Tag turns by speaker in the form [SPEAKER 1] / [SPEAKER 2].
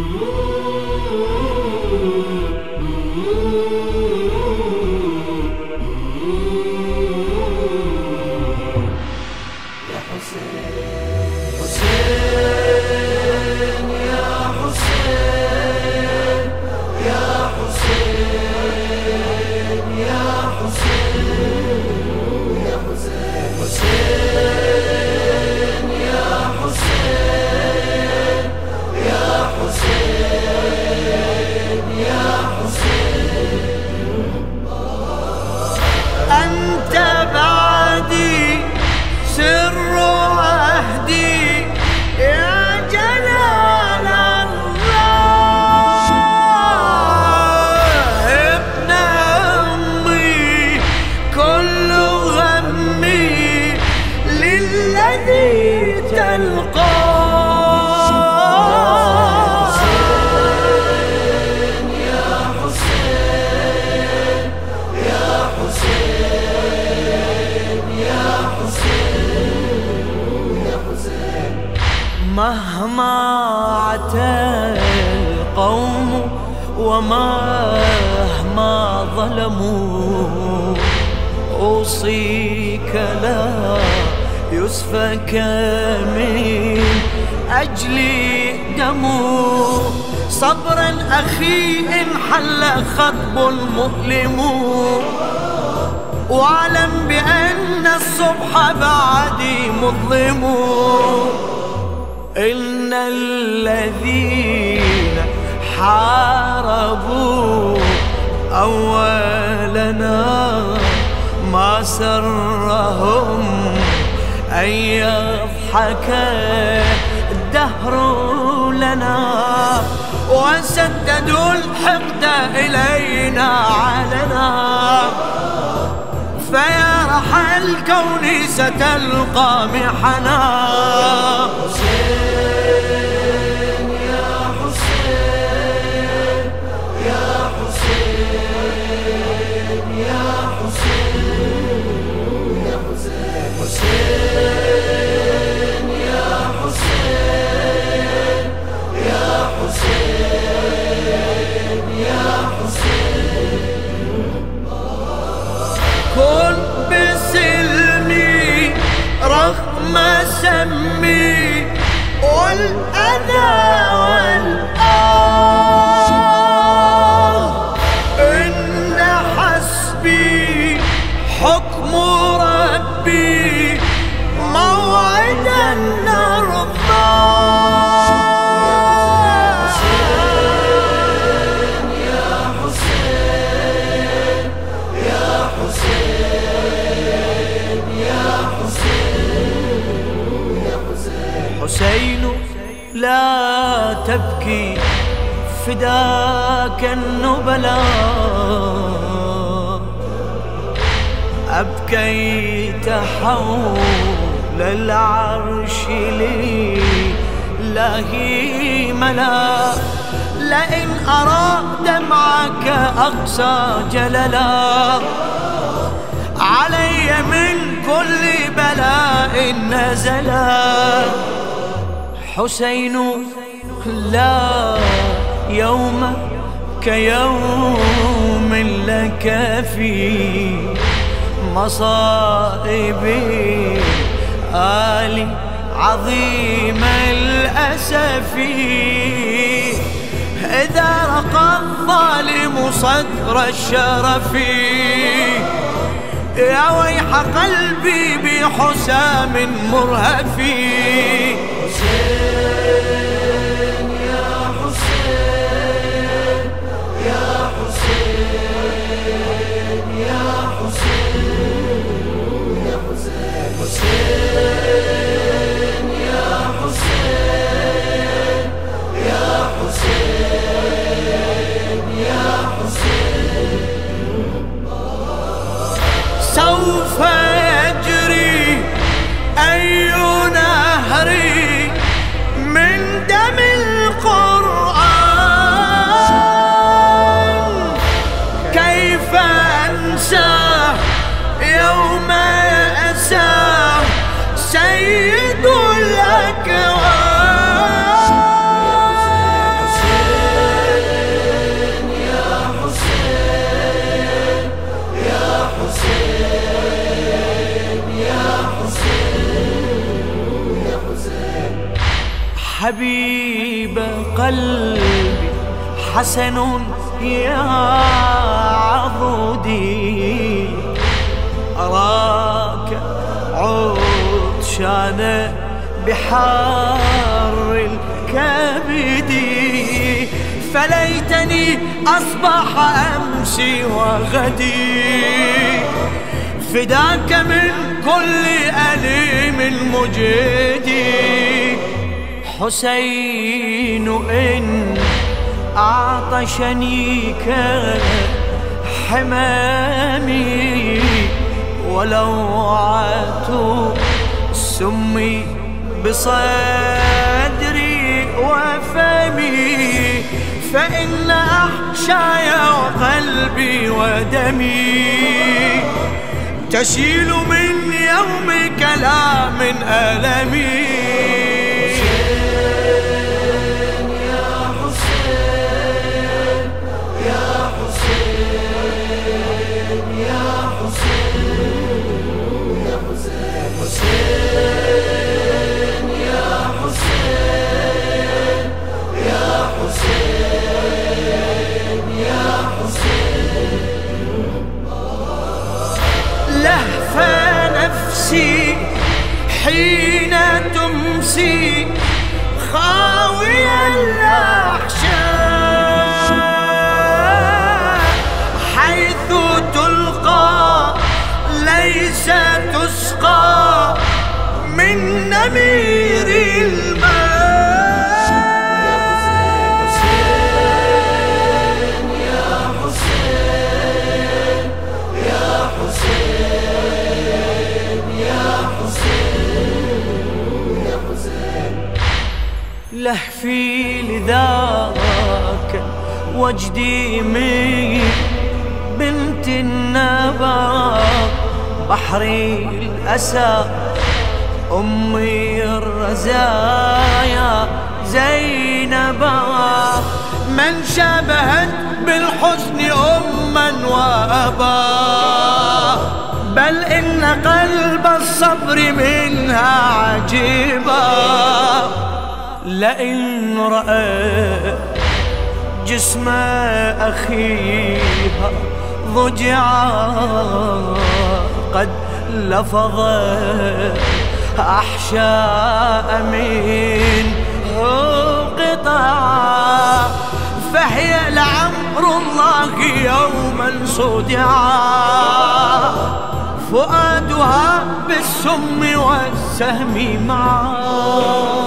[SPEAKER 1] Ooh. مهما عتى القوم ومهما ظلموا أوصيك لا يسفك من أجلي دمو. صبرا أخي إن حل خطب مؤلم واعلم بأن الصبح بعدي مظلم. إن الذين حاربوا أولنا ما سرهم. أن يضحك الدهر لنا وسددوا الحقد إلينا علنا. فيا رح الكون ستلقى محنا. سمي والأذى والآه. إن حسبي حكم ربي موعدا حسين لا تبكي. فداك النبلاء. أبكيت حول العرش لي لاهي ملا. لئن أرى دمعك أقسى جللا. علي من كل بلاء نزلا. حسين لا يوم كيوم لك في مصائب آل عظيم الأسف. إذا رقى الظالم صدر الشرف يا ويح قلبي بحسام مرهف. قلبي حسن يا عضودي أراك عطشان بحار الكبد. فليتني أصبح أمسي وغدي. فداك من كل أليم مجدي حسين إن أعطشني كحمامي ولوعة سمي بصدري وفمي فإن أحشاي وقلبي ودمي. تسيل من يومك لا من ألمي. خاوية الأحشاء حيث تلقى ليس تسقى من نمير لهفي لذاك وجدي من بنت النبا بحري الأسى أمي الرزايا زينبا من شبهت بالحسن أما وأبا بل إن قلب الصبر منها عجيبا لئن رأى جسم أخيها ضجعا قد لفظ أحشاء من قطع فهي لعمر الله يوما صدعا فؤادها بالسم والسهم معا.